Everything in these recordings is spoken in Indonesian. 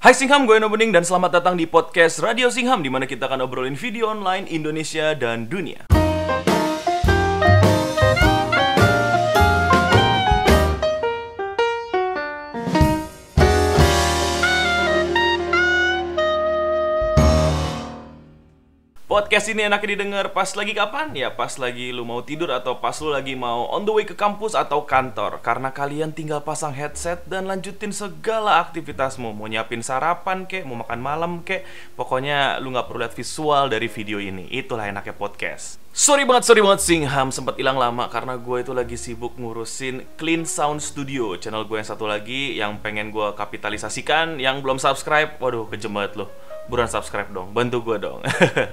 Hai Singham, gue Eno Bening dan selamat datang di podcast Radio Singham di mana kita akan obrolin video online Indonesia dan dunia. Podcast ini enaknya didengar. Pas lagi kapan? Ya pas lagi lu mau tidur atau pas lu lagi mau on the way ke kampus atau kantor. Karena kalian tinggal pasang headset dan lanjutin segala aktivitasmu. Mau nyiapin sarapan kek, mau makan malam kek Pokoknya lu nggak perlu lihat visual dari video ini. Itulah enaknya podcast Sorry banget, sorry banget Singham sempat hilang lama karena gue itu lagi sibuk ngurusin Clean Sound Studio Channel gue yang satu lagi yang pengen gue kapitalisasikan Yang belum subscribe, waduh kejem banget loh buruan subscribe dong, bantu gue dong.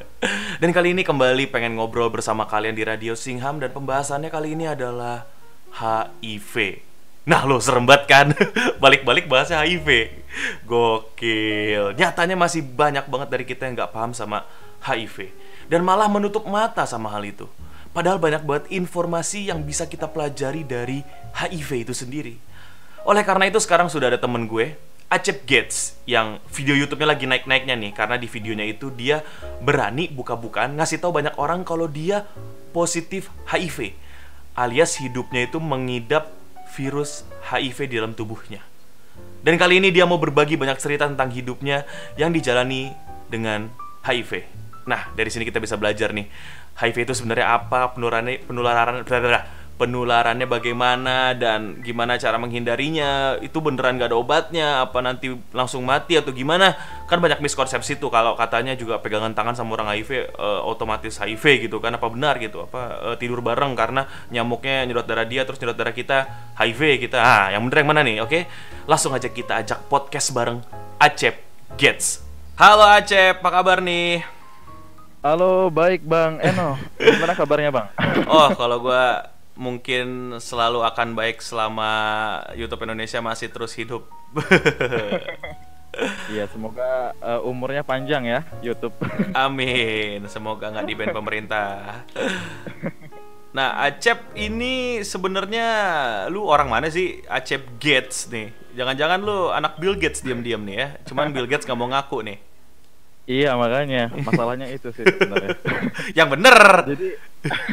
dan kali ini kembali pengen ngobrol bersama kalian di Radio Singham dan pembahasannya kali ini adalah HIV. Nah lo serem banget kan, balik-balik bahasnya HIV. Gokil, nyatanya masih banyak banget dari kita yang nggak paham sama HIV. Dan malah menutup mata sama hal itu. Padahal banyak banget informasi yang bisa kita pelajari dari HIV itu sendiri. Oleh karena itu sekarang sudah ada temen gue Acep Gates yang video YouTube-nya lagi naik-naiknya nih karena di videonya itu dia berani buka-bukaan ngasih tahu banyak orang kalau dia positif HIV alias hidupnya itu mengidap virus HIV di dalam tubuhnya. Dan kali ini dia mau berbagi banyak cerita tentang hidupnya yang dijalani dengan HIV. Nah, dari sini kita bisa belajar nih. HIV itu sebenarnya apa, penularannya, penularan, penularannya bagaimana dan gimana cara menghindarinya? Itu beneran gak ada obatnya? Apa nanti langsung mati atau gimana? Kan banyak miskonsepsi tuh. Kalau katanya juga pegangan tangan sama orang HIV uh, eh, otomatis HIV gitu kan. Apa benar gitu? Apa uh, tidur bareng karena nyamuknya nyedot darah dia terus nyedot darah kita? HIV kita. Ah yang bener yang mana nih? Oke? Langsung aja kita ajak podcast bareng Acep Gets. Halo Acep apa kabar nih Halo, baik Bang Eno. Gimana kabarnya Bang? oh, kalau gua mungkin selalu akan baik selama YouTube Indonesia masih terus hidup. Iya, semoga uh, umurnya panjang ya YouTube. Amin. Semoga nggak di ban pemerintah. Nah, Acep ini sebenarnya lu orang mana sih? Acep Gates nih. Jangan-jangan lu anak Bill Gates diam-diam nih ya. Cuman Bill Gates nggak mau ngaku nih. Iya makanya masalahnya itu sih sebenarnya. yang bener. Jadi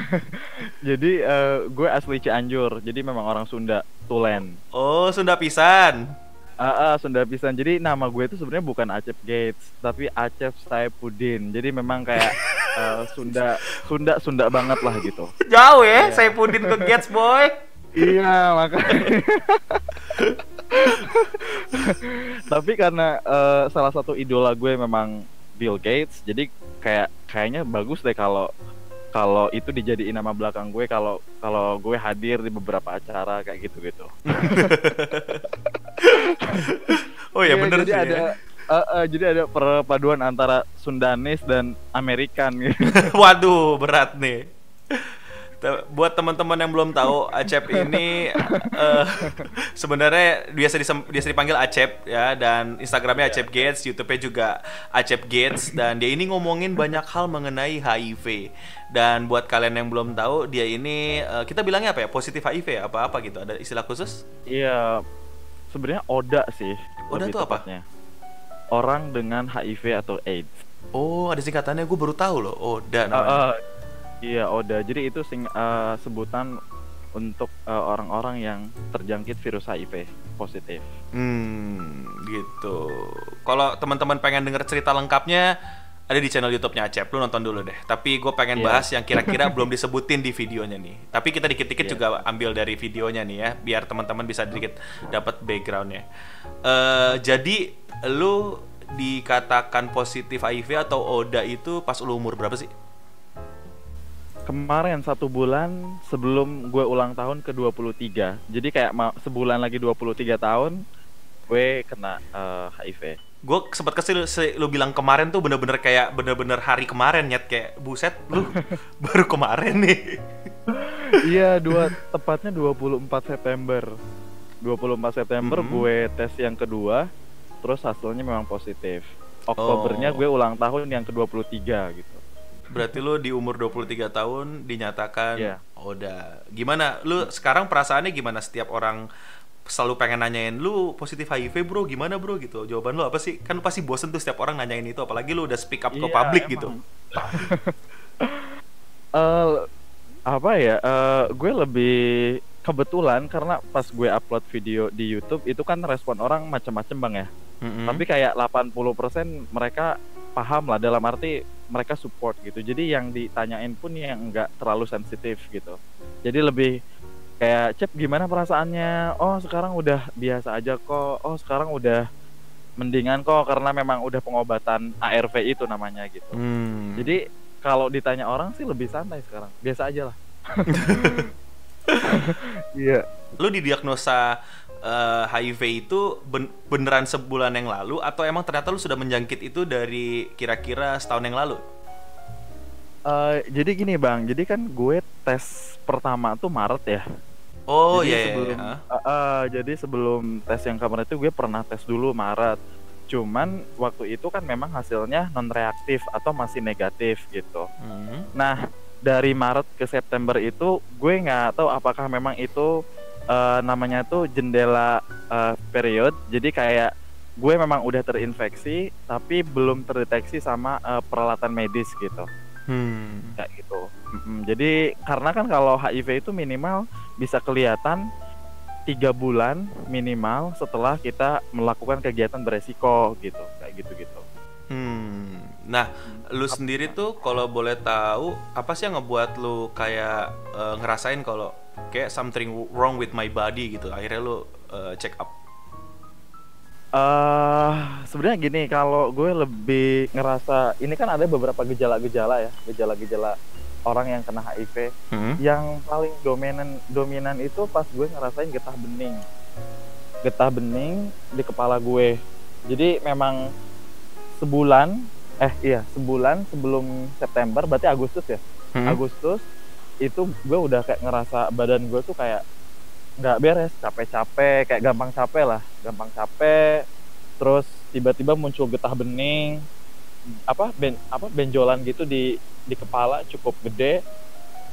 jadi uh, gue asli Cianjur, jadi memang orang Sunda, Tulen. Oh Sunda pisan. Ah uh, uh, Sunda pisan. Jadi nama gue itu sebenarnya bukan Acep Gates, tapi Acep Saipudin. Jadi memang kayak uh, Sunda Sunda Sunda banget lah gitu. Jauh ya, yeah. Saipudin ke Gates boy. iya makanya. tapi karena uh, salah satu idola gue memang Bill Gates jadi kayak kayaknya bagus deh kalau kalau itu dijadiin nama belakang gue kalau kalau gue hadir di beberapa acara kayak gitu gitu oh ya, ya bener jadi sih ada ya. Uh, uh, jadi ada perpaduan antara Sundanis dan Amerikan gitu. Waduh, berat nih buat teman-teman yang belum tahu Acep ini uh, sebenarnya biasa disem, biasa dipanggil Acep ya dan Instagramnya Acep Gates, YouTube-nya juga Acep Gates dan dia ini ngomongin banyak hal mengenai HIV dan buat kalian yang belum tahu dia ini uh, kita bilangnya apa ya positif HIV ya apa apa gitu ada istilah khusus? Iya sebenarnya ODA sih. ODA itu apa? Orang dengan HIV atau AIDS. Oh ada singkatannya gue baru tahu loh ODA namanya. Uh, uh, Iya, Oda. Jadi itu sing uh, sebutan untuk uh, orang-orang yang terjangkit virus HIV positif. Hmm, gitu. Kalau teman-teman pengen denger cerita lengkapnya ada di channel YouTube-nya Acep. Lu nonton dulu deh. Tapi gue pengen yeah. bahas yang kira-kira belum disebutin di videonya nih. Tapi kita dikit-dikit yeah. juga ambil dari videonya nih ya, biar teman-teman bisa dikit dapat backgroundnya. Uh, jadi lu dikatakan positif HIV atau ODA itu pas lu umur berapa sih? Kemarin satu bulan sebelum gue ulang tahun ke 23 jadi kayak sebulan lagi 23 tahun gue kena uh, eh, HIV gue sempat kesel lu bilang kemarin tuh bener-bener kayak bener-bener hari kemarin nyet. Kayak buset lu baru kemarin nih. Iya dua tepatnya 24 September. 24 September mm -hmm. gue tes yang kedua terus hasilnya memang positif. Oktobernya oh. gue ulang tahun yang ke-23 gitu Berarti lu di umur 23 tahun dinyatakan yeah. oh, udah. Gimana? Lu sekarang perasaannya gimana? Setiap orang selalu pengen nanyain lu positif HIV bro? Gimana bro? Gitu. Jawaban lu apa sih? Kan lu pasti bosen tuh setiap orang nanyain itu apalagi lu udah speak up ke Iya, publik gitu. eh apa ya? Eh gue lebih kebetulan karena pas gue upload video di YouTube itu kan respon orang macam-macam bang ya. Mm-mm. tapi kayak 80% mereka paham lah dalam arti mereka support gitu. Jadi yang ditanyain pun yang nggak terlalu sensitif gitu. Jadi lebih kayak cep gimana perasaannya? Oh sekarang udah biasa aja kok. Oh sekarang udah mendingan kok karena memang udah pengobatan ARV itu namanya gitu. Hmm. jadi kalau ditanya orang sih lebih santai sekarang. Biasa aja lah. Iya. Lu didiagnosa eh, HIV itu ben- beneran sebulan yang lalu atau emang ternyata lu sudah menjangkit itu dari kira-kira setahun yang lalu? Eh, jadi gini bang. Jadi kan gue tes pertama tuh Maret ya. Oh jadi iya sebelum iya. Eh, eh, jadi sebelum tes yang kemarin itu gue pernah tes dulu Maret. Cuman waktu itu kan memang hasilnya non reaktif atau masih negatif gitu. Hmm. nah dari Maret ke September itu gue nggak tahu apakah memang itu eh, namanya tuh jendela eh, period jadi kayak gue memang udah terinfeksi tapi belum terdeteksi sama eh, peralatan medis gitu Hmm. kayak gitu. Mm-mm. Jadi karena kan kalau HIV itu minimal bisa kelihatan tiga bulan minimal setelah kita melakukan kegiatan beresiko gitu, kayak gitu gitu. Hmm. Nah, lu sendiri tuh kalau boleh tahu apa sih yang ngebuat lu kayak eh, ngerasain kalau kayak something wrong with my body gitu. Akhirnya lu eh, check up. eh sebenarnya gini, kalau gue lebih ngerasa ini kan ada beberapa gejala-gejala ya, gejala-gejala orang yang kena HIV. Hmm. Yang paling dominan dominan itu pas gue ngerasain getah bening. Getah bening di kepala gue. Jadi memang sebulan eh iya, sebulan sebelum September berarti Agustus ya. Hmm. Agustus itu gue udah kayak ngerasa badan gue tuh kayak nggak beres, capek-capek, kayak gampang capek lah, gampang capek. Terus tiba-tiba muncul getah bening, apa ben apa benjolan gitu di di kepala cukup gede.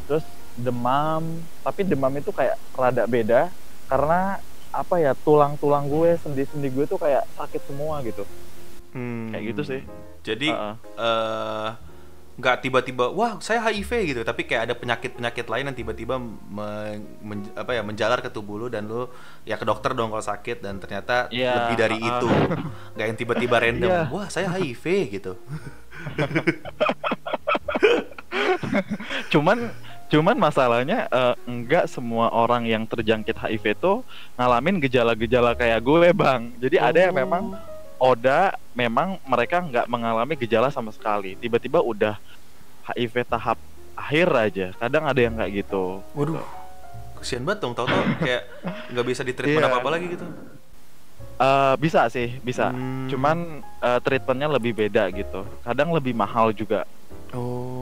Terus demam, tapi demam itu kayak rada beda karena apa ya tulang-tulang gue, sendi-sendi gue tuh kayak sakit semua gitu. Hmm. Kayak gitu sih. Jadi Heeh. eh nggak tiba-tiba wah saya HIV gitu. Tapi kayak ada penyakit-penyakit lain yang tiba-tiba men- men- apa ya menjalar ke tubuh lu dan lu ya ke dokter dong kalau sakit dan ternyata Iya, lebih dari uh-uh. itu. Nggak yang tiba-tiba random Iya. wah saya HIV gitu. Cuman cuman masalahnya eh, enggak semua orang yang terjangkit HIV itu ngalamin gejala-gejala kayak gue bang. Jadi ada yang memang Oda memang mereka nggak mengalami gejala sama sekali. Tiba-tiba udah HIV tahap akhir aja. Kadang ada yang kayak gitu. Waduh. Kesian banget dong tau-tau kayak nggak bisa di treatment Iya. apa-apa lagi gitu. Eh, bisa sih bisa. Hmm. cuman eh, treatmentnya lebih beda gitu. Kadang lebih mahal juga. Oh.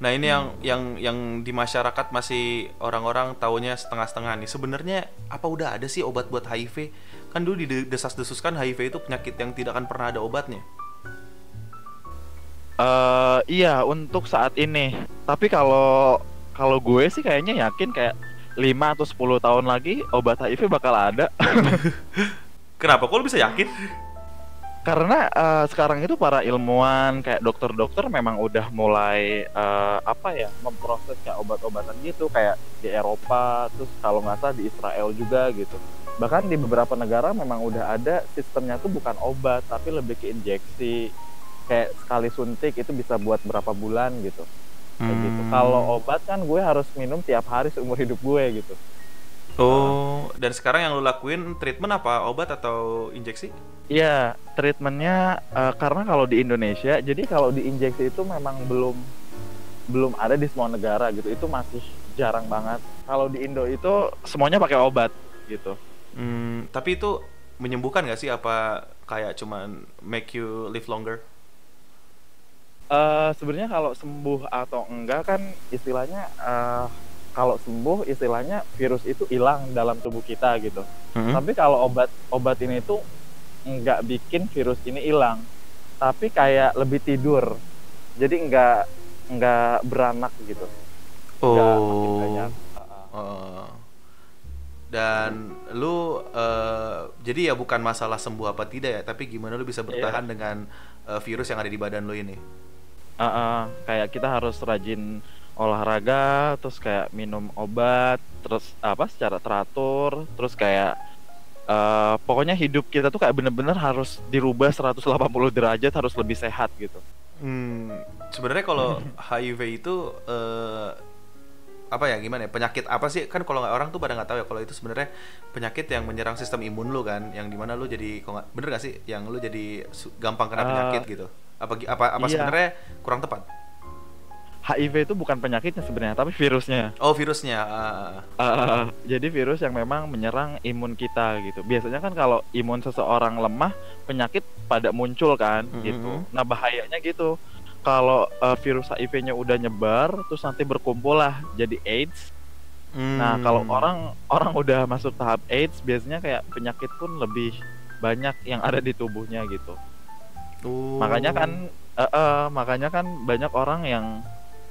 Nah, ini yang yang yang di masyarakat masih orang-orang taunya setengah-setengah nih. Sebenarnya apa udah ada sih obat buat HIV? Kan dulu didesas-desuskan HIV itu penyakit yang tidak akan pernah ada obatnya. eh iya untuk saat ini tapi kalau kalau gue sih kayaknya yakin kayak 5 atau 10 tahun lagi obat HIV bakal ada Kenapa? Kok lu bisa yakin? Karena eh, sekarang itu para ilmuwan kayak dokter-dokter memang udah mulai eh, apa ya memproses kayak obat-obatan gitu kayak di Eropa terus kalau nggak salah di Israel juga gitu. Bahkan di beberapa negara memang udah ada sistemnya tuh bukan obat tapi lebih ke injeksi. Kayak sekali suntik itu bisa buat berapa bulan gitu. Kayak gitu. Hmm. kalau obat kan gue harus minum tiap hari seumur hidup gue gitu Oh, dan sekarang yang lu lakuin treatment apa? Obat atau injeksi? Iya, treatmentnya eh, karena kalau di Indonesia, jadi kalau diinjeksi itu memang belum belum ada di semua negara gitu. Itu masih jarang banget. Kalau di Indo itu semuanya pakai obat gitu. Hmm, tapi itu menyembuhkan gak sih apa kayak cuman make you live longer? Eh sebenarnya kalau sembuh atau enggak kan istilahnya eh, kalau sembuh istilahnya virus itu hilang dalam tubuh kita gitu. Hmm? Tapi kalau obat obat ini tuh nggak bikin virus ini hilang, tapi kayak lebih tidur. Jadi nggak nggak beranak gitu. Nggak makin Oh. banyak. Eh, dan lu eh, jadi ya bukan masalah sembuh apa tidak ya tapi gimana lu bisa bertahan dengan eh, virus yang ada di badan lu ini Ah, ah, kayak kita harus rajin olahraga, terus kayak minum obat, terus apa secara teratur, terus kayak eh, pokoknya hidup kita tuh kayak bener-bener harus dirubah 180 derajat, harus lebih sehat gitu. Hmm, sebenarnya kalau HIV itu eh, apa ya gimana ya penyakit apa sih kan kalau nggak orang tuh pada nggak tahu ya kalau itu sebenarnya penyakit yang menyerang sistem imun lu kan yang di mana lu jadi kok nggak bener gak sih yang lu jadi gampang kena Eh, penyakit gitu apa apa apa iya. sebenarnya kurang tepat HIV itu bukan penyakitnya sebenarnya, tapi virusnya. oh virusnya ah. Ah, jadi virus yang memang menyerang imun kita gitu. Biasanya kan kalau imun seseorang lemah, penyakit pada muncul kan Mhm. gitu. Nah bahayanya gitu. Kalau eh, virus HIV-nya udah nyebar, terus nanti berkumpul lah jadi AIDS. Nah kalau Hmm. orang orang udah masuk tahap AIDS, biasanya kayak penyakit pun lebih banyak yang ada di tubuhnya gitu. Oh. Makanya kan, eh, eh, makanya kan banyak orang yang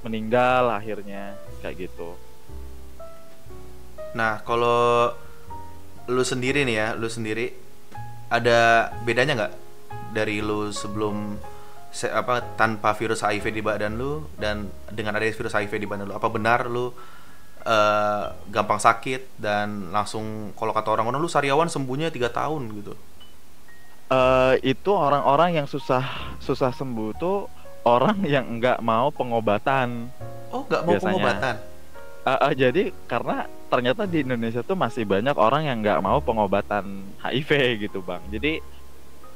meninggal akhirnya kayak gitu. Nah, kalau lu sendiri nih ya, lu sendiri ada bedanya nggak dari lu sebelum se- apa tanpa virus HIV di badan lu dan dengan ada virus HIV di badan lu? Apa benar lu eh, gampang sakit dan langsung kalau kata orang-orang lu sariawan sembuhnya tiga tahun gitu? eh itu orang-orang yang susah susah sembuh tuh orang yang nggak mau pengobatan. Oh, nggak mau Biasanya. pengobatan? Eh, eh, jadi karena ternyata di Indonesia tuh masih banyak orang yang nggak mau pengobatan HIV gitu bang. Jadi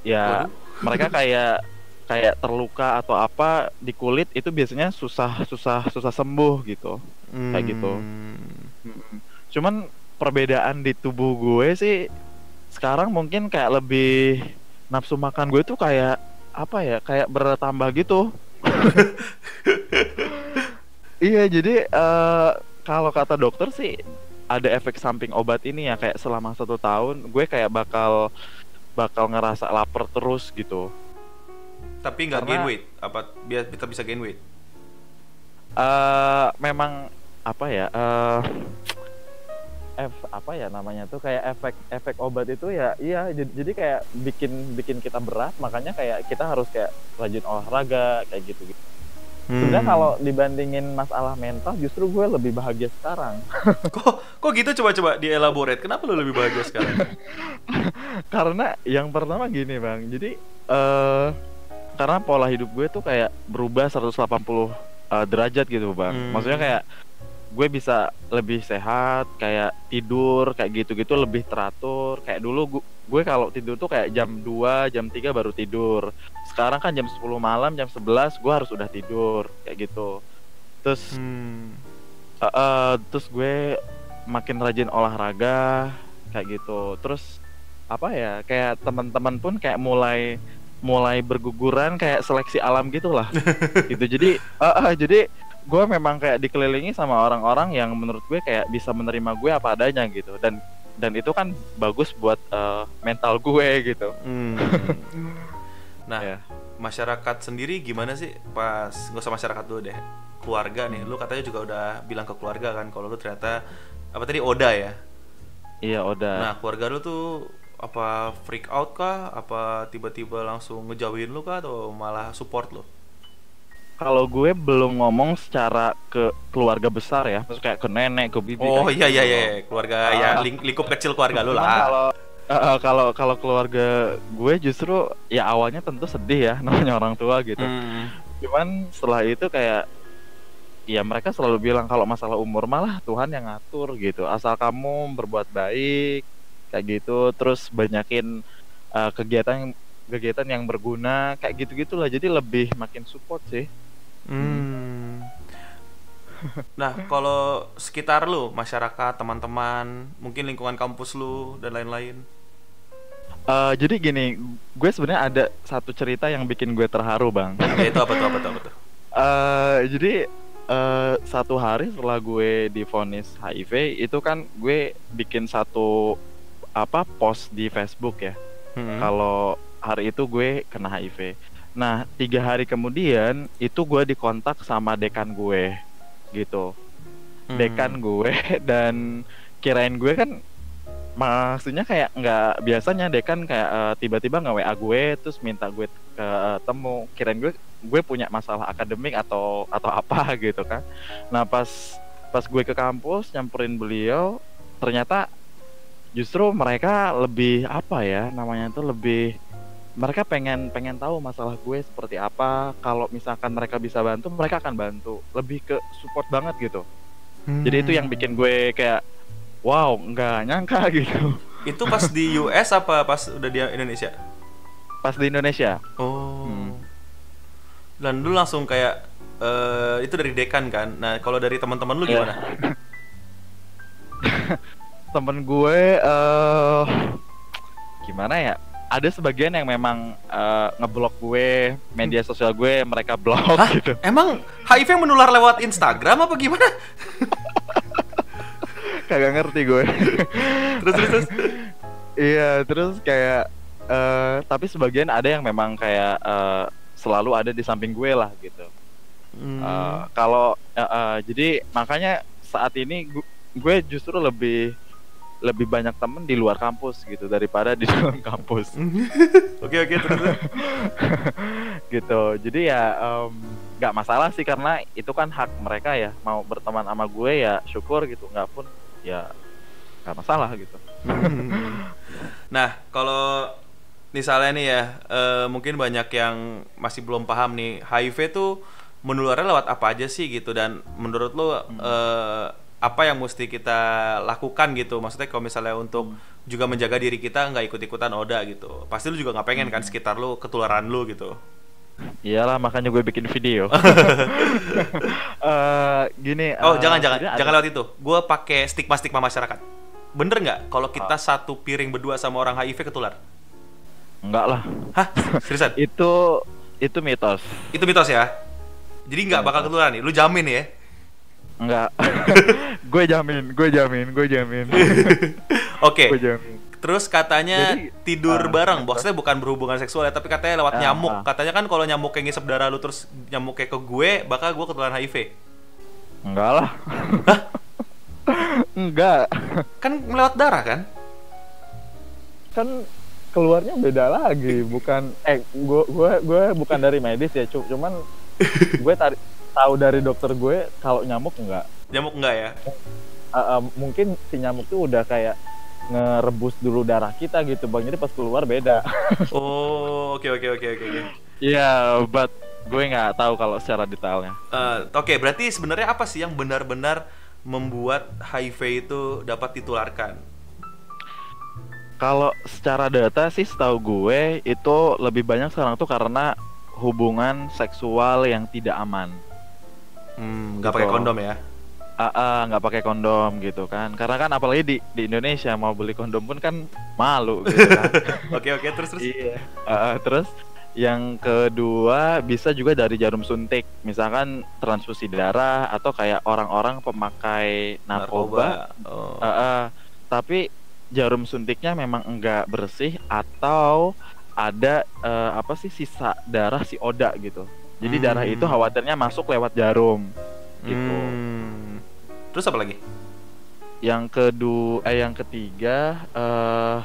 ya Waduh. mereka kayak kayak terluka atau apa di kulit itu biasanya susah susah susah sembuh gitu. Kayak gitu. Hmm. Cuman perbedaan di tubuh gue sih sekarang mungkin kayak lebih nafsu makan gue tuh kayak apa ya kayak bertambah gitu. iya jadi eh, kalau kata dokter sih ada efek samping obat ini ya kayak selama satu tahun gue kayak bakal bakal ngerasa lapar terus gitu. Tapi nggak gain weight? Apa biar kita bisa gain weight? eh memang apa ya eh F apa ya namanya tuh kayak efek efek obat itu ya iya jadi, jadi kayak bikin bikin kita berat makanya kayak kita harus kayak rajin olahraga kayak gitu gitu sebenarnya Hmm. kalau dibandingin masalah mental justru gue lebih bahagia sekarang kok kok gitu coba-coba dielaborate. Kenapa lu lebih bahagia sekarang? karena yang pertama gini bang jadi eh karena pola hidup gue tuh kayak berubah 180 eh, derajat gitu bang Hmm. maksudnya kayak gue bisa lebih sehat kayak tidur kayak gitu-gitu lebih teratur. Kayak dulu gue, gue kalau tidur tuh kayak jam 2 jam 3 baru tidur. Sekarang kan jam 10 malam jam 11 gue harus udah tidur kayak gitu. Terus Hmm. Eh, eh, terus gue makin rajin olahraga kayak gitu. Terus apa ya kayak teman-teman pun kayak mulai mulai berguguran kayak seleksi alam gitulah. Gitu jadi eh, eh, jadi gue memang kayak dikelilingi sama orang-orang yang menurut gue kayak bisa menerima gue apa adanya gitu dan dan itu kan bagus buat eh, mental gue gitu Hmm. Nah, Ya. masyarakat sendiri gimana sih pas nggak usah masyarakat dulu deh. Keluarga nih, lu katanya juga udah bilang ke keluarga kan kalau lu ternyata apa tadi Oda ya. iya udah Nah, keluarga lu tuh apa freak out kah? Apa tiba-tiba langsung ngejauhin lu kah atau malah support lu? Kalau gue belum ngomong secara ke keluarga besar ya maksudnya kayak ke nenek ke bibi Oh iya iya gitu. iya, keluarga Ah. ya ling- lingkup kecil keluarga lu lah. Kalau eh, eh, kalau kalau keluarga gue justru ya awalnya tentu sedih ya namanya orang tua gitu. Hmm. Cuman setelah itu kayak ya mereka selalu bilang kalau masalah umur malah Tuhan yang ngatur gitu. Asal kamu berbuat baik kayak gitu terus banyakin eh, kegiatan kegiatan yang berguna kayak gitu-gitulah. Jadi lebih makin support sih. Hmm. Nah, kalau sekitar lu, masyarakat, teman-teman, mungkin lingkungan kampus lu dan lain-lain. Eh, jadi gini, gue sebenarnya ada satu cerita yang bikin gue terharu, Bang. Ya itu apa tuh apa tuh apa tuh? eh jadi eh, satu hari setelah gue divonis HIV itu kan gue bikin satu apa post di Facebook ya Hmm. kalau hari itu gue kena HIV. Nah tiga hari kemudian itu gue dikontak sama dekan gue gitu Hmm. dekan gue dan kirain gue kan maksudnya kayak nggak biasanya deh kan kayak eh, tiba-tiba nge WA gue terus minta gue ke eh, temu kirain gue gue punya masalah akademik atau atau apa gitu kan nah pas pas gue ke kampus nyamperin beliau ternyata justru mereka lebih apa ya namanya itu lebih mereka pengen pengen tahu masalah gue seperti apa kalau misalkan mereka bisa bantu mereka akan bantu lebih ke support banget gitu jadi itu yang bikin gue kayak wow nggak nyangka gitu Itu pas di US apa pas udah di Indonesia? pas di Indonesia Oh. Hmm. Dan lu langsung kayak eh itu dari dekan kan. Nah, kalau dari teman-teman lu Iya. gimana? temen gue eh gimana ya ada sebagian yang memang eh, ngeblok gue media sosial gue mereka blok Hah? gitu Emang HIV menular lewat Instagram apa gimana? kagak ngerti gue terus terus terus. iya terus kayak eh tapi sebagian ada yang memang kayak eh, selalu ada di samping gue lah gitu Hmm. Eh, kalau eh, eh, jadi makanya saat ini gu- gue justru lebih lebih banyak temen di luar kampus gitu daripada di dalam kampus. Oke oke terus. gitu. Jadi ya nggak masalah sih karena itu kan hak mereka ya. Mau berteman sama gue ya syukur gitu nggak pun ya nggak masalah gitu. Nah, kalau misalnya nih ya, eh, mungkin banyak yang masih belum paham nih, HIV tuh menularnya lewat apa aja sih gitu? Dan menurut lo eh, apa yang mesti kita lakukan gitu? Maksudnya kalau misalnya untuk juga menjaga diri kita nggak ikut-ikutan oda gitu. Pasti lu juga nggak pengen kan sekitar lu ketularan lu gitu. iyalah makanya gue bikin video Eh, gini Oh, eh, jangan jangan sebenarnya jangan ada- lewat itu. Gua pakai stigma-stigma masyarakat. Bener nggak kalau kita satu piring berdua sama orang HIV ketular? enggak lah Hah? Seriusan? itu itu mitos Itu mitos ya? Jadi nggak bakal ketularan nih? Lu jamin ya? Enggak gue jamin gue jamin gue jamin Oke. gue jamin Terus katanya Jadi, tidur ah, bareng, maksudnya bukan berhubungan seksual ya, tapi katanya lewat Ah, nyamuk. ah. Katanya kan kalau nyamuk yang ngisep darah lu terus nyamuknya ke gue, bakal gue ketularan HIV. enggak lah enggak Kan melewat darah kan? kan keluarnya beda lagi bukan eh gua gua gua bukan dari medis ya cu- cuman gue tadi tahu dari dokter gue kalau nyamuk enggak Nyamuk enggak ya? Eh, eh, mungkin si nyamuk tuh udah kayak ngerebus dulu darah kita gitu bang jadi pas keluar beda Oh, oke oke oke oke. oke. iya but gue nggak tahu kalau secara detailnya Eh, Oke, berarti sebenarnya apa sih yang benar-benar membuat HIV itu dapat ditularkan? kalau secara data sih setahu gue itu lebih banyak sekarang tuh karena hubungan seksual yang tidak aman Hmm, nggak pakai kondom ya? Ah, ah, nggak pakai kondom gitu kan karena kan apalagi di di Indonesia mau beli kondom pun kan malu gitu kan Oke oke terus terus. iya ah, terus yang kedua bisa juga dari jarum suntik misalkan transfusi darah atau kayak orang-orang pemakai narkoba, Oh. Ah, ah. tapi jarum suntiknya memang enggak bersih atau ada eh, apa sih sisa darah si oda gitu jadi Hmm. darah itu khawatirnya masuk lewat jarum gitu Hmm. Terus apa lagi? yang kedua eh yang ketiga eh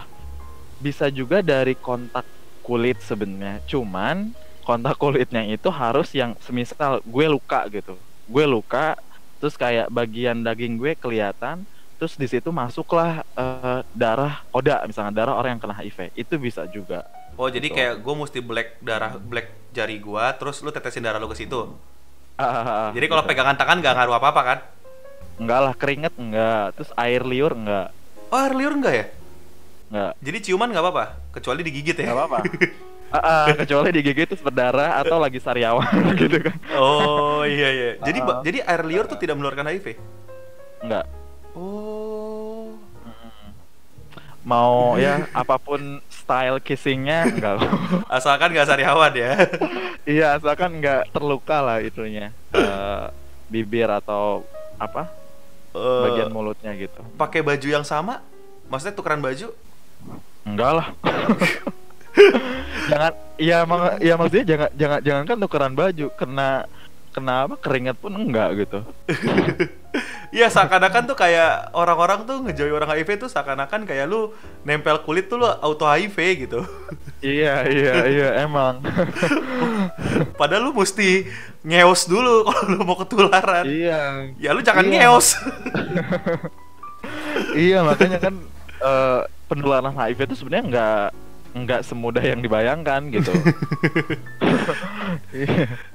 bisa juga dari kontak kulit sebenarnya cuman kontak kulitnya itu harus yang semisal gue luka gitu gue luka terus kayak bagian daging gue kelihatan terus di situ masuklah eh, darah oda misalnya darah orang yang kena HIV itu bisa juga Oh jadi Gitu. kayak gue mesti black darah black jari gua, terus lu tetesin darah lu ke situ. Ah, Jadi kalau gitu. pegangan tangan nggak ngaruh apa apa kan? enggak lah keringet enggak terus air liur enggak Oh air liur enggak ya? enggak Jadi ciuman nggak apa-apa, kecuali digigit ya. Nggak apa-apa. Ah, ah, kecuali digigit terus berdarah atau lagi sariawan gitu kan. Oh iya iya. Jadi Ah. jadi air liur tuh tidak menularkan HIV. Enggak. Oh. Mau ya apa pun style kissingnya enggak. Asalkan nggak sariawan ya. iya, asalkan enggak terluka lah itunya. Eh, bibir atau apa? Eh, Bagian mulutnya gitu. pakai baju yang sama? Maksudnya tukeran baju? Enggak lah. jangan ya emang ya maksudnya jangan jangan jangan kan tukeran baju kena kenapa keringat pun enggak gitu. Iya seakan-akan tuh kayak orang-orang tuh ngejauhi orang HIV tuh seakan-akan kayak lu nempel kulit tuh lu auto HIV gitu. iya iya iya emang. Padahal lu mesti ngeos dulu kalau lu mau ketularan. iya. Ya lu jangan Iya. ngeos. iya makanya kan eh, penularan HIV itu sebenarnya nggak nggak semudah yang dibayangkan gitu.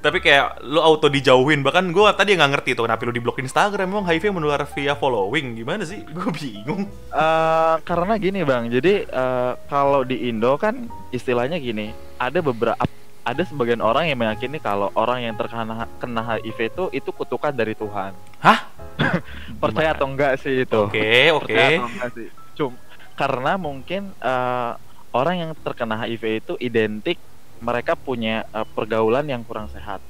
Tapi kayak lu auto dijauhin bahkan gua tadi nggak ngerti tuh kenapa lu di blok Instagram emang HIV menular via following gimana sih? Gue bingung. Eh, karena gini bang, jadi eh, kalau di Indo kan istilahnya gini, ada beberapa ada sebagian orang yang meyakini kalau orang yang terkena kena HIV itu itu kutukan dari Tuhan. Hah? Percaya atau enggak sih itu? Oke, oke. Percaya atau enggak sih? Cum, karena mungkin eh, orang yang terkena HIV itu identik mereka punya eh, pergaulan yang kurang sehat.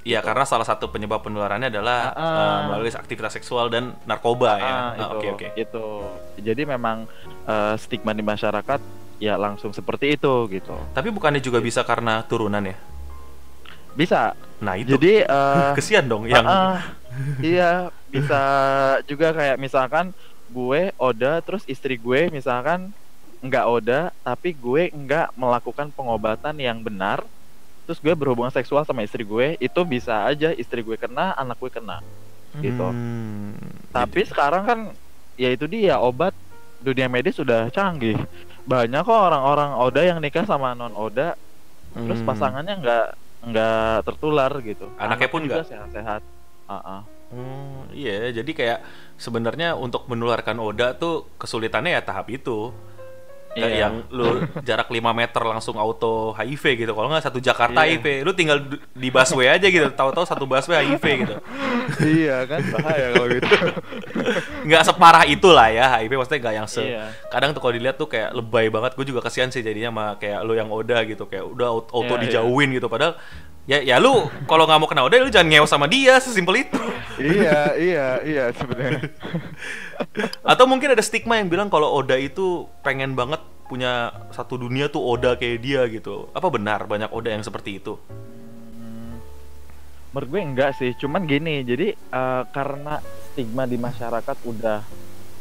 Iya, Gitu. karena salah satu penyebab penularannya adalah Ah, ah. eh, melalui aktivitas seksual dan narkoba ya. Ah, Ah, itu, Oke, oke. itu. Jadi memang eh, stigma di masyarakat ya langsung seperti itu gitu. Tapi bukannya juga bisa karena turunan ya? Bisa. Nah, itu Jadi eh, kesian dong yang ah. iya bisa juga kayak misalkan gue Oda terus istri gue misalkan nggak Oda tapi gue nggak melakukan pengobatan yang benar terus gue berhubungan seksual sama istri gue itu bisa aja istri gue kena anak gue kena gitu. Hmm, tapi sekarang kan ya itu dia obat dunia medis sudah canggih banyak kok orang-orang Oda yang nikah sama non Oda terus Hmm. pasangannya nggak nggak tertular gitu Anaknya pun juga nggak? sehat-sehat Ah, ah. Hmm, iya, jadi kayak sebenarnya untuk menularkan Oda tuh kesulitannya ya tahap itu. Kayak Iya. yang lu jarak 5 meter langsung auto HIV gitu. Kalau nggak satu Jakarta Iya. HIV, lu tinggal di busway aja gitu. Tahu-tahu satu busway HIV gitu. iya kan bahaya kalau gitu Nggak separah itulah ya HIV maksudnya nggak yang se Iya. kadang tuh kalau dilihat tuh kayak lebay banget. Gue juga kasihan sih jadinya sama kayak lu yang Oda gitu kayak udah auto, auto Iya, iya. dijauhin gitu padahal ya ya lu kalau nggak mau kena Oda lu jangan ngewe sama dia sesimpel itu. iya iya iya sebenarnya Atau mungkin ada stigma yang bilang kalau Oda itu pengen banget punya satu dunia tuh Oda kayak dia gitu. Apa benar banyak Oda yang seperti itu? menurut gue enggak sih cuman gini jadi eh, karena stigma di masyarakat udah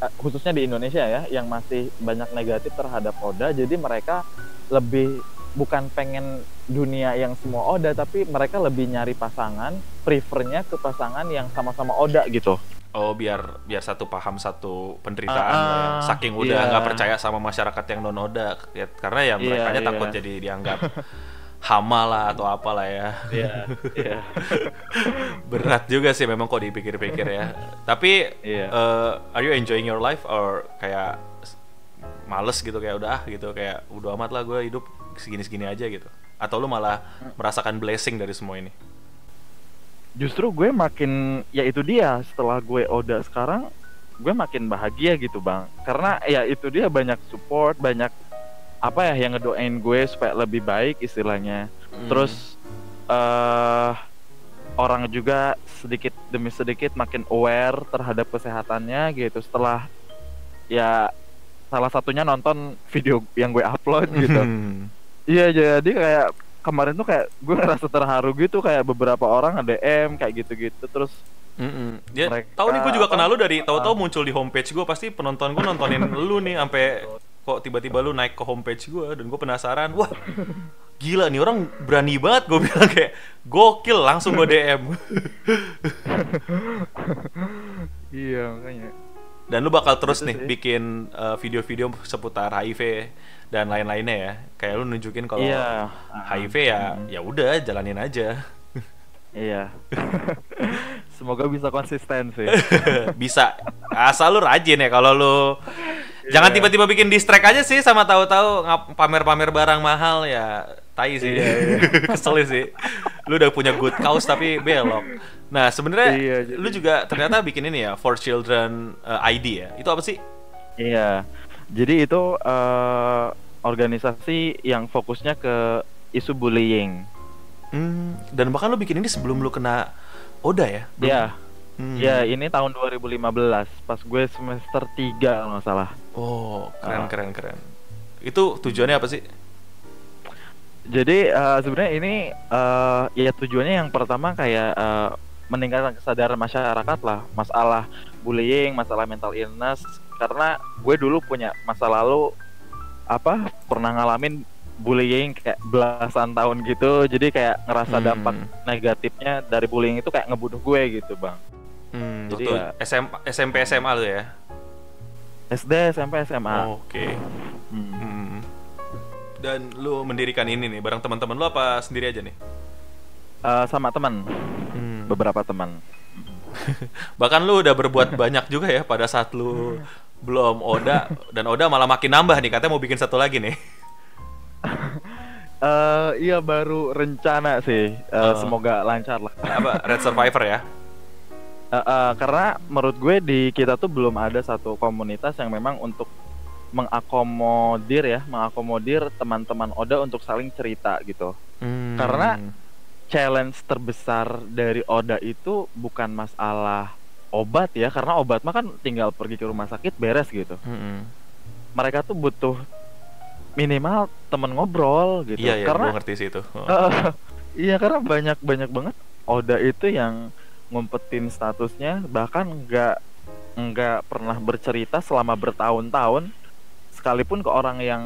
eh, khususnya di Indonesia ya yang masih banyak negatif terhadap Oda jadi mereka lebih bukan pengen dunia yang semua Oda tapi mereka lebih nyari pasangan prefernya ke pasangan yang sama-sama Oda gitu Oh biar biar satu paham satu penderitaan lah ya. Saking udah iya. nggak percaya sama masyarakat yang non Oda ya, karena ya Iya, mereka iya. takut jadi dianggap hama lah atau apalah ya. iya iya Berat juga sih memang kok dipikir-pikir ya. Tapi Iya. eh, are you enjoying your life or kayak males gitu kayak udah ah gitu kayak udah amat lah gue hidup segini-segini aja gitu. Atau lu malah merasakan blessing dari semua ini? justru gue makin ya itu dia setelah gue Oda sekarang gue makin bahagia gitu bang karena ya itu dia banyak support banyak apa ya yang ngedoain gue supaya lebih baik istilahnya Hmm. terus eh orang juga sedikit demi sedikit makin aware terhadap kesehatannya gitu setelah ya salah satunya nonton video yang gue upload gitu Hmm. Iya jadi kayak kemarin tuh kayak gue ngerasa terharu gitu kayak beberapa orang DM kayak gitu-gitu terus Mm-mm. Dia Mereka tahu nih gue juga kenal lu dari tahu-tahu Ah. muncul di homepage gue pasti penonton gue nontonin lu nih sampai kok tiba-tiba lu naik ke homepage gue dan gue penasaran wah gila nih orang berani banget gue bilang kayak gokil langsung gue DM iya makanya dan lu bakal terus Gitu nih sih. bikin uh, video-video seputar HIV dan lain-lainnya ya. Kayak lu nunjukin kalau Iya. HIV ya ya udah jalanin aja. Iya. Semoga bisa konsisten sih. Bisa. Asal lu rajin ya kalau lu jangan Iya. tiba-tiba bikin distract aja sih sama tahu-tahu ngap- pamer-pamer barang mahal ya tai sih. Iya, iya. kesel sih. Lu udah punya good cause tapi belok. Nah sebenarnya Iya, jadi- lu juga ternyata bikin ini ya for children uh, ID ya. Itu apa sih? Iya. Jadi itu eh, organisasi yang fokusnya ke isu bullying. Hmm, dan bahkan lu bikin ini sebelum lu kena Oda ya? Iya Hmm. Ya ini tahun 2015 pas gue semester 3 kalau nggak salah oh keren Ah. keren keren itu tujuannya apa sih Jadi eh, sebenarnya ini eh, ya tujuannya yang pertama kayak eh, meningkatkan kesadaran masyarakat lah masalah bullying, masalah mental illness karena gue dulu punya masa lalu apa pernah ngalamin bullying kayak belasan tahun gitu jadi kayak ngerasa Hmm. dampak negatifnya dari bullying itu kayak ngebunuh gue gitu bang Hmm, Jadi ya- SM, SMP SMA lu ya. SD SMP SMA Oke. Hmm. Hmm. Dan lu mendirikan ini nih bareng teman-teman lu apa sendiri aja nih? Eh, sama teman Hmm. beberapa teman Bahkan lu udah berbuat banyak juga ya pada saat lu belum Oda dan Oda malah makin nambah nih katanya mau bikin satu lagi nih. Eh iya baru rencana sih Eh, Oh. semoga lancar lah Apa Red Survivor ya? Eh, eh, karena menurut gue di kita tuh belum ada satu komunitas yang memang untuk mengakomodir ya, mengakomodir teman-teman Oda untuk saling cerita gitu. Hmm. Karena- Challenge terbesar dari Oda itu bukan masalah obat ya, karena obat mah kan tinggal pergi ke rumah sakit beres gitu. Hmm. Mereka tuh butuh minimal temen ngobrol gitu. Iya ya, karena gua ngerti sih itu. Oh. Iya karena banyak banyak banget Oda itu yang ngumpetin statusnya bahkan nggak nggak pernah bercerita selama bertahun-tahun sekalipun ke orang yang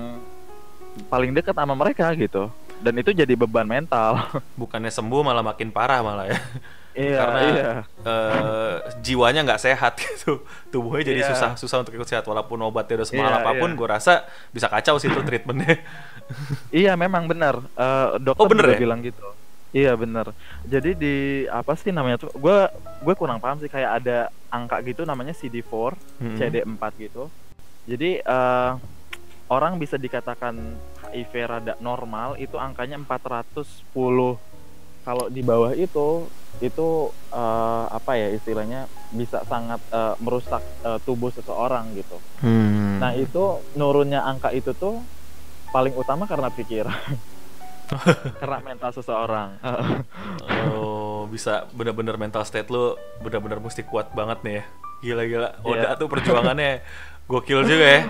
paling dekat sama mereka gitu dan itu jadi beban mental Bukannya sembuh malah makin parah malah ya. iya Karena iya eh, jiwanya nggak sehat gitu. Tubuhnya jadi Iya. susah susah untuk ikut sehat walaupun obatnya udah semahal Iya, apa pun iya. gua rasa bisa kacau sih itu treatmentnya. iya memang benar Eh, dokter Oh, bener juga ya? bilang gitu iya bener jadi di apa sih namanya tuh gue gue kurang paham sih kayak ada angka gitu namanya CD4 Hmm. CD4 gitu. Jadi eh, orang bisa dikatakan HIV rada normal itu angkanya 410. Kalau di bawah itu itu eh, apa ya istilahnya bisa sangat eh, merusak eh, tubuh seseorang gitu. Hmm. Nah, itu nurunnya angka itu tuh paling utama karena pikiran. karena mental seseorang. Oh, bisa bener-bener mental state lu bener-bener mesti kuat banget nih ya. Gila-gila. Oda Iya. tuh perjuangannya gokil juga ya.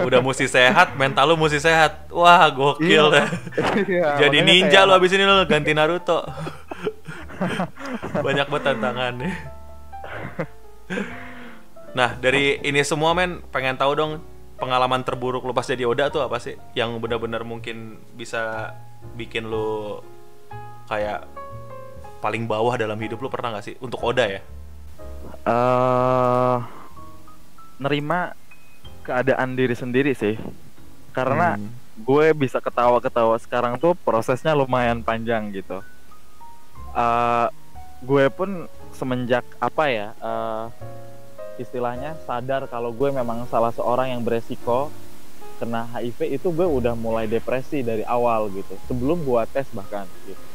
Udah mesti sehat, mental lu mesti sehat. Wah, gokil Iya. dah. Iya, Jadi makanya ninja kayak- lu abis ini lu ganti Naruto. Banyak banget tantangannya. Nah, dari ini semua men pengen tahu dong pengalaman terburuk lu pas jadi Oda tuh apa sih? Yang benar-benar mungkin bisa bikin lu kayak paling bawah dalam hidup lu pernah nggak sih untuk Oda ya? eh nerima keadaan diri sendiri sih karena Hmm. gue bisa ketawa-ketawa sekarang tuh prosesnya lumayan panjang gitu eh gue pun semenjak apa ya eh istilahnya sadar kalau gue memang salah seorang yang beresiko kena HIV itu gue udah mulai depresi dari awal gitu. Sebelum gue tes bahkan gitu.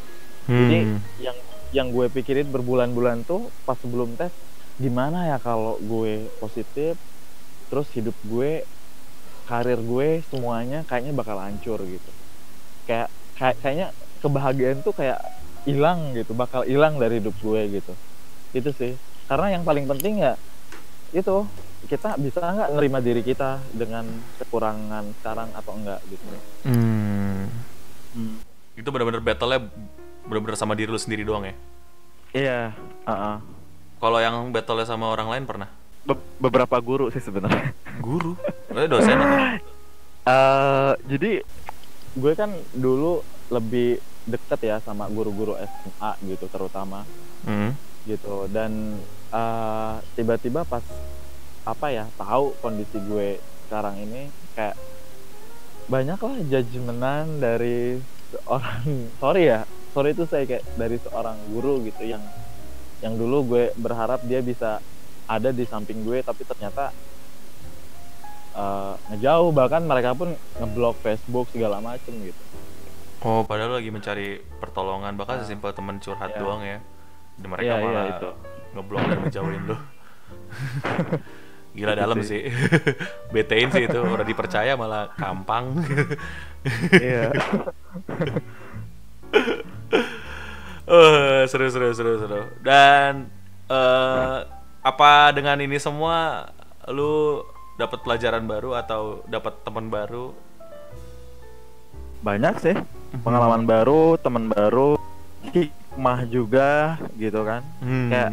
Jadi Hmm. yang yang gue pikirin berbulan-bulan tuh pas sebelum tes gimana ya kalau gue positif terus hidup gue karir gue semuanya kayaknya bakal hancur gitu. Kayak kayak kayaknya kebahagiaan tuh kayak hilang gitu bakal hilang dari hidup gue gitu. Itu sih. Karena yang paling penting ya itu kita bisa nggak nerima diri kita dengan kekurangan sekarang atau enggak gitu Hmm. Hmm. Itu benar-benar battle-nya benar-benar sama diri lu sendiri doang ya? iya uh-uh. Kalau yang battle-nya sama orang lain pernah? Be- beberapa guru sih sebenarnya Guru? Eh, dosen? eh jadi gue kan dulu lebih deket ya sama guru-guru SMA gitu terutama Hmm. gitu dan eh, tiba-tiba pas apa ya tahu kondisi gue sekarang ini kayak banyak lah judgementan dari seorang sorry ya sorry itu saya kayak dari seorang guru gitu yang yang dulu gue berharap dia bisa ada di samping gue tapi ternyata eh, ngejauh bahkan mereka pun ngeblok Facebook segala macem gitu Oh, padahal lagi mencari pertolongan bahkan Nah. sesimpel teman curhat Iya. doang ya. Dan mereka Iya, iya, malah itu. ngeblok dan ngejauhin lu. Gila dalam sih. Betein sih itu, udah dipercaya malah kampang. iya Eh, seru seru seru seru. Dan eh apa dengan ini semua lu dapat pelajaran baru atau dapat teman baru? banyak sih pengalaman baru teman baru hikmah juga gitu kan Hmm. Kayak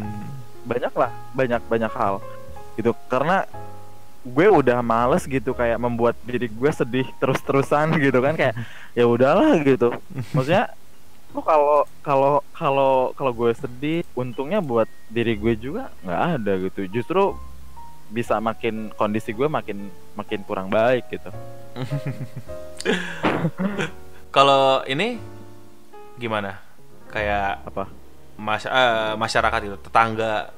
banyak lah banyak banyak hal gitu. Karena gue udah males gitu kayak membuat diri gue sedih terus-terusan gitu kan kayak ya udahlah gitu. Maksudnya lu kalau kalau kalau kalau gue sedih untungnya buat diri gue juga nggak ada gitu. Justru bisa makin kondisi gue makin makin kurang baik gitu. Kalau ini gimana? Kayak apa? Mas- eh, masyarakat itu, tetangga.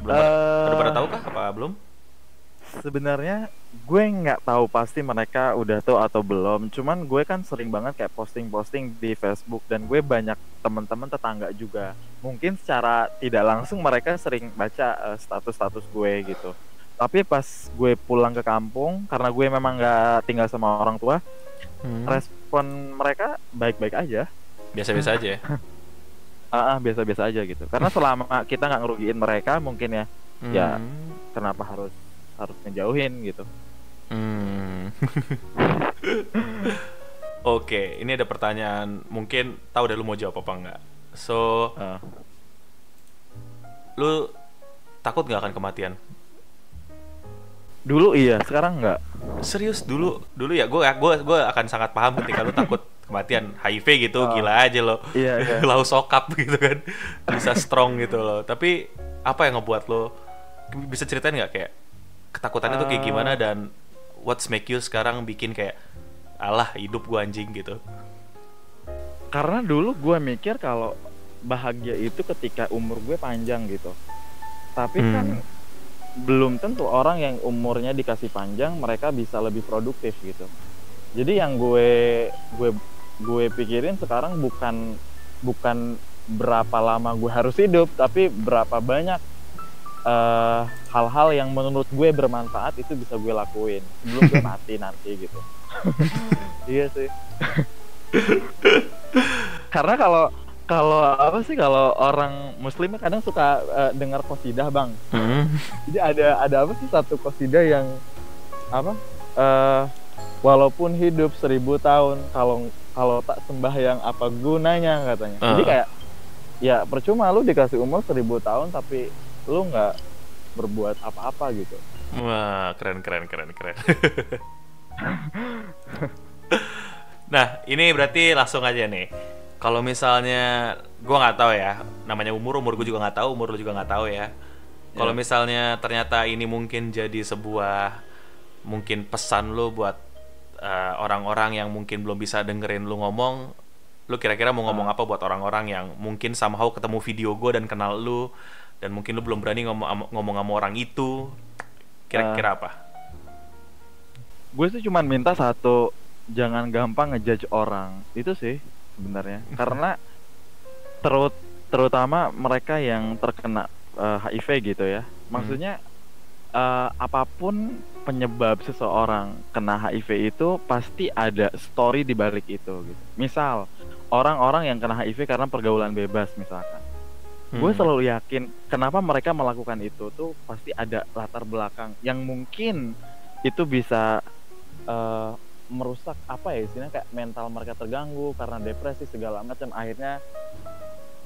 Belum pada, udah pada tahu kah? Apa belum? sebenarnya gue nggak tahu pasti mereka udah tahu atau belum cuman gue kan sering banget kayak posting-posting di Facebook dan gue banyak teman-teman tetangga juga mungkin secara tidak langsung mereka sering baca eh, status-status gue gitu tapi pas gue pulang ke kampung karena gue memang nggak tinggal sama orang tua Hmm. respon mereka baik-baik aja Biasa-biasa aja ya. Ah, ah, biasa-biasa aja gitu karena selama kita nggak ngerugiin mereka mungkin ya Ya. Hmm. kenapa harus harus ngejauhin gitu Hmm. Oke, ini ada pertanyaan. Mungkin tahu deh lu mau jawab apa enggak. So, Ah. lu takut nggak akan kematian? dulu iya sekarang nggak Serius dulu, dulu ya gue gue gue akan sangat paham ketika lu takut kematian HIV gitu, Oh. gila aja lo. iya iya lau sokap gitu kan bisa strong gitu loh tapi apa yang ngebuat lo bisa ceritain nggak kayak ketakutannya tuh kayak Eh. gimana dan what's make you sekarang bikin kayak alah hidup gua anjing gitu karena dulu gue mikir kalau bahagia itu ketika umur gue panjang gitu tapi Hmm. kan belum tentu orang yang umurnya dikasih panjang mereka bisa lebih produktif gitu jadi yang gue gue gue pikirin sekarang bukan bukan berapa lama gue harus hidup tapi berapa banyak eh, hal-hal yang menurut gue bermanfaat itu bisa gue lakuin sebelum gue mati nanti gitu. Iya sih. Karena kalau kalau apa sih kalau orang muslim kadang suka eh, dengar kosidah bang. Jadi ada ada apa sih satu kosidah yang apa eh walaupun hidup seribu tahun kalau kalau tak sembahyang apa gunanya katanya. Jadi Ah. kayak ya percuma lu dikasih umur seribu tahun tapi lu nggak berbuat apa-apa gitu. Wah keren keren keren keren. Nah ini berarti langsung aja nih. Kalau misalnya gua nggak tahu ya namanya umur umur gue juga nggak tahu umur lu juga nggak tahu ya. Kalau Ya. misalnya ternyata ini mungkin jadi sebuah mungkin pesan lu buat eh, orang-orang yang mungkin belum bisa dengerin lu ngomong lu kira-kira mau ngomong apa buat orang-orang yang mungkin somehow ketemu video gue dan kenal lu dan mungkin lu belum berani ngomong ngomong sama orang itu? Kira-kira apa? Gue sih cuman minta satu jangan gampang ngejudge orang. Itu sih sebenarnya. Karena terut terutama mereka yang terkena eh, HIV gitu ya. Maksudnya eh, apa pun penyebab seseorang kena HIV itu pasti ada story di balik itu gitu. Misal orang-orang yang kena HIV karena pergaulan bebas misalkan. Gue Hmm. selalu yakin kenapa mereka melakukan itu tuh pasti ada latar belakang yang mungkin itu bisa eh, merusak apa ya istilahnya kayak mental mereka terganggu karena depresi segala macam. Akhirnya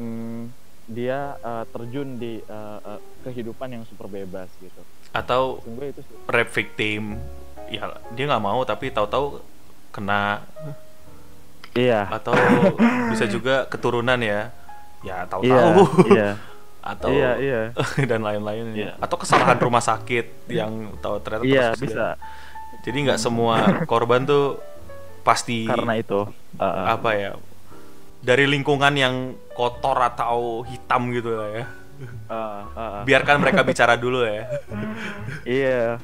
hmm, dia eh, terjun di eh, eh, kehidupan yang super bebas gitu. atau Sungguh itu rap victim ya dia nggak mau tapi tahu-tahu kena Iya. atau bisa juga keturunan ya ya Iya. tahu-tahu Iya. atau Iya. Iya. dan lain-lain Iya. atau kesalahan rumah sakit yang tahu ternyata Iya bisa jadi nggak semua korban tuh pasti karena itu. Uh, uh. apa ya dari lingkungan yang kotor atau hitam gitu lah ya Uh, uh, uh. biarkan mereka bicara dulu ya Iya.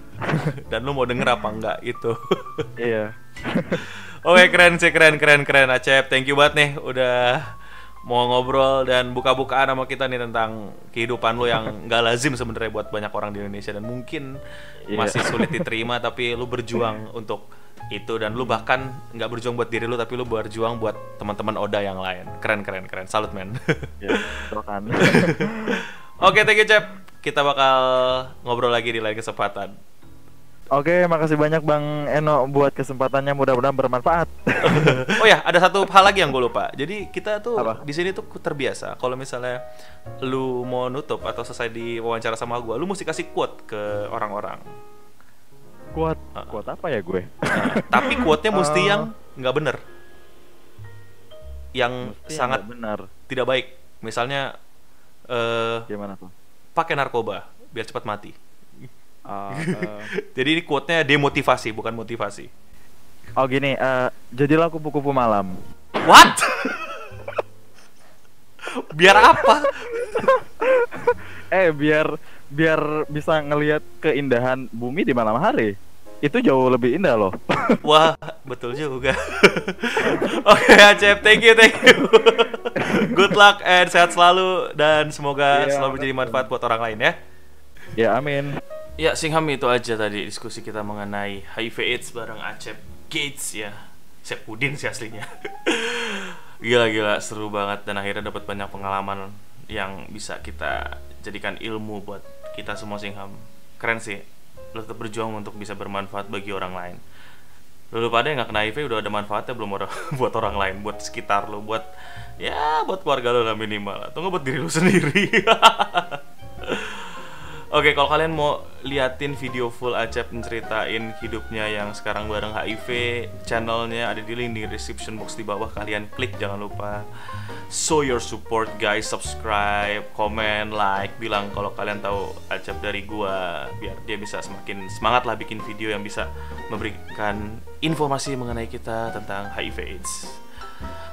dan lu mau denger apa enggak itu Iya. Oke keren sih keren keren keren Acep thank you banget nih udah mau ngobrol dan buka-bukaan sama kita nih tentang kehidupan lu yang gak lazim sebenarnya buat banyak orang di Indonesia dan mungkin Iya. masih sulit diterima tapi lu berjuang untuk itu dan lu bahkan nggak berjuang buat diri lu tapi lu berjuang buat teman-teman Oda yang lain keren keren keren salut men Iya. silakan. Oke thank you Cep kita bakal ngobrol lagi di lain kesempatan Oke, makasih banyak Bang Eno buat kesempatannya mudah-mudahan bermanfaat. oh ya, ada satu hal lagi yang gue lupa. Jadi kita tuh Apa? di sini tuh terbiasa kalau misalnya lu mau nutup atau selesai di wawancara sama gue, lu mesti kasih quote ke orang-orang. kuat, Ah. kuat apa ya gue? Nah, tapi quote-nya mesti Oh. yang nggak bener, yang yang sangat nggak benar. tidak baik. Misalnya eh Gimana tuh? pakai narkoba biar cepat mati. Ah, eh, Jadi ini quote-nya demotivasi bukan motivasi. oh gini, eh, jadilah kupu-kupu malam. What? biar apa? Eh, biar biar bisa ngelihat keindahan bumi di malam hari. Itu jauh lebih indah loh. Wah, betul juga. Oke, Acep, thank you, thank you. Good luck and sehat selalu dan semoga Iya, selalu menjadi manfaat buat orang lain ya. ya, amin. Ya, Singham itu aja tadi diskusi kita mengenai HIV AIDS bareng Acep Gates ya. Sepudin sih aslinya. Gila-gila seru banget dan akhirnya dapat banyak pengalaman yang bisa kita jadikan ilmu buat kita semua Singham. Keren sih. Lo tetap berjuang untuk bisa bermanfaat bagi orang lain. Lu pada yang gak kena HIV udah ada manfaatnya belum orang buat orang lain, buat sekitar lo, buat ya buat keluarga lo lah minimal atau nggak buat diri lo sendiri. Oke, kalau kalian mau liatin video full Acep menceritain hidupnya yang sekarang bareng HIV, channelnya ada di link di description box di bawah. Kalian klik, jangan lupa show your support guys, subscribe, comment, like, bilang kalau kalian tahu Acep dari gua, biar dia bisa semakin semangat lah bikin video yang bisa memberikan informasi mengenai kita tentang HIV/AIDS.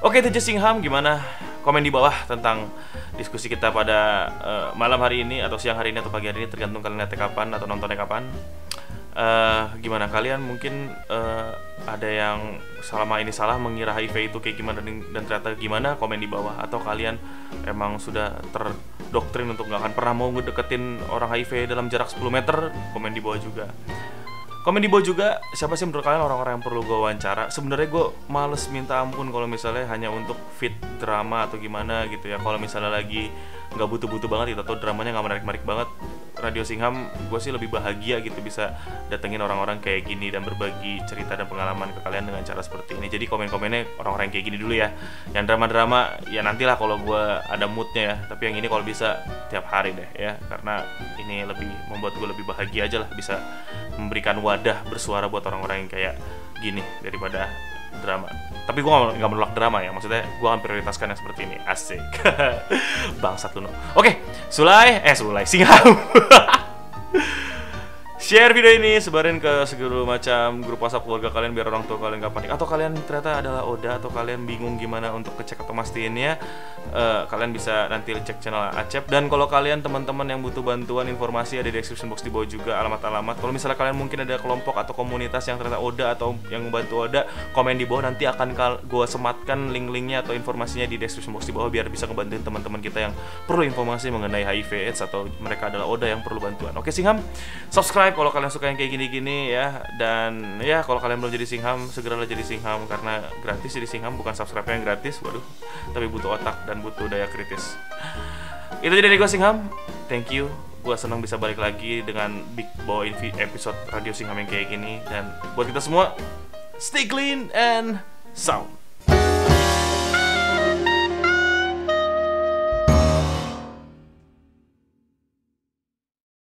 Oke, itu Singham gimana? Komen di bawah tentang diskusi kita pada eh, malam hari ini atau siang hari ini atau pagi hari ini tergantung kalian lihatnya kapan atau nontonnya kapan. Eh, gimana kalian mungkin eh, ada yang selama ini salah mengira HIV itu kayak gimana dan, dan ternyata gimana komen di bawah atau kalian emang sudah terdoktrin untuk nggak akan pernah mau ngedeketin orang HIV dalam jarak 10 meter komen di bawah juga Komen di bawah juga siapa sih menurut kalian orang-orang yang perlu gue wawancara? Sebenarnya gue males minta ampun kalau misalnya hanya untuk fit drama atau gimana gitu ya. Kalau misalnya lagi nggak butuh-butuh banget itu atau dramanya nggak menarik-menarik banget, Radio Singham gue sih lebih bahagia gitu bisa datengin orang-orang kayak gini dan berbagi cerita dan pengalaman ke kalian dengan cara seperti ini. Jadi komen-komennya orang-orang kayak gini dulu ya. Yang drama-drama ya nantilah kalau gue ada moodnya ya. Tapi yang ini kalau bisa tiap hari deh ya, karena ini lebih membuat gue lebih bahagia aja lah bisa memberikan wadah bersuara buat orang-orang yang kayak gini daripada drama. Tapi gue nggak menolak drama ya, maksudnya gue akan prioritaskan yang seperti ini. Asik, bangsat lu. Oke, Sulai, eh Sulai, Singham. Share video ini, sebarin ke segala macam grup WhatsApp keluarga kalian biar orang tua kalian gak panik. Atau kalian ternyata adalah Oda atau kalian bingung gimana untuk ngecek atau mastiinnya, eh, kalian bisa nanti cek channel Acep. Dan kalau kalian teman-teman yang butuh bantuan informasi ada di description box di bawah juga alamat-alamat. Kalau misalnya kalian mungkin ada kelompok atau komunitas yang ternyata Oda atau yang membantu Oda, komen di bawah nanti akan gue sematkan link-linknya atau informasinya di description box di bawah biar bisa ngebantuin teman-teman kita yang perlu informasi mengenai HIV AIDS atau mereka adalah Oda yang perlu bantuan. Oke Singham, subscribe kalau kalian suka yang kayak gini-gini ya dan ya kalau kalian belum jadi Singham segeralah jadi Singham karena gratis jadi Singham bukan subscribe yang gratis, waduh, tapi butuh otak dan butuh daya kritis. Itu jadi dari gue Singham, thank you. Gue senang bisa balik lagi dengan Big Boy episode Radio Singham yang kayak gini dan buat kita semua stay clean and sound.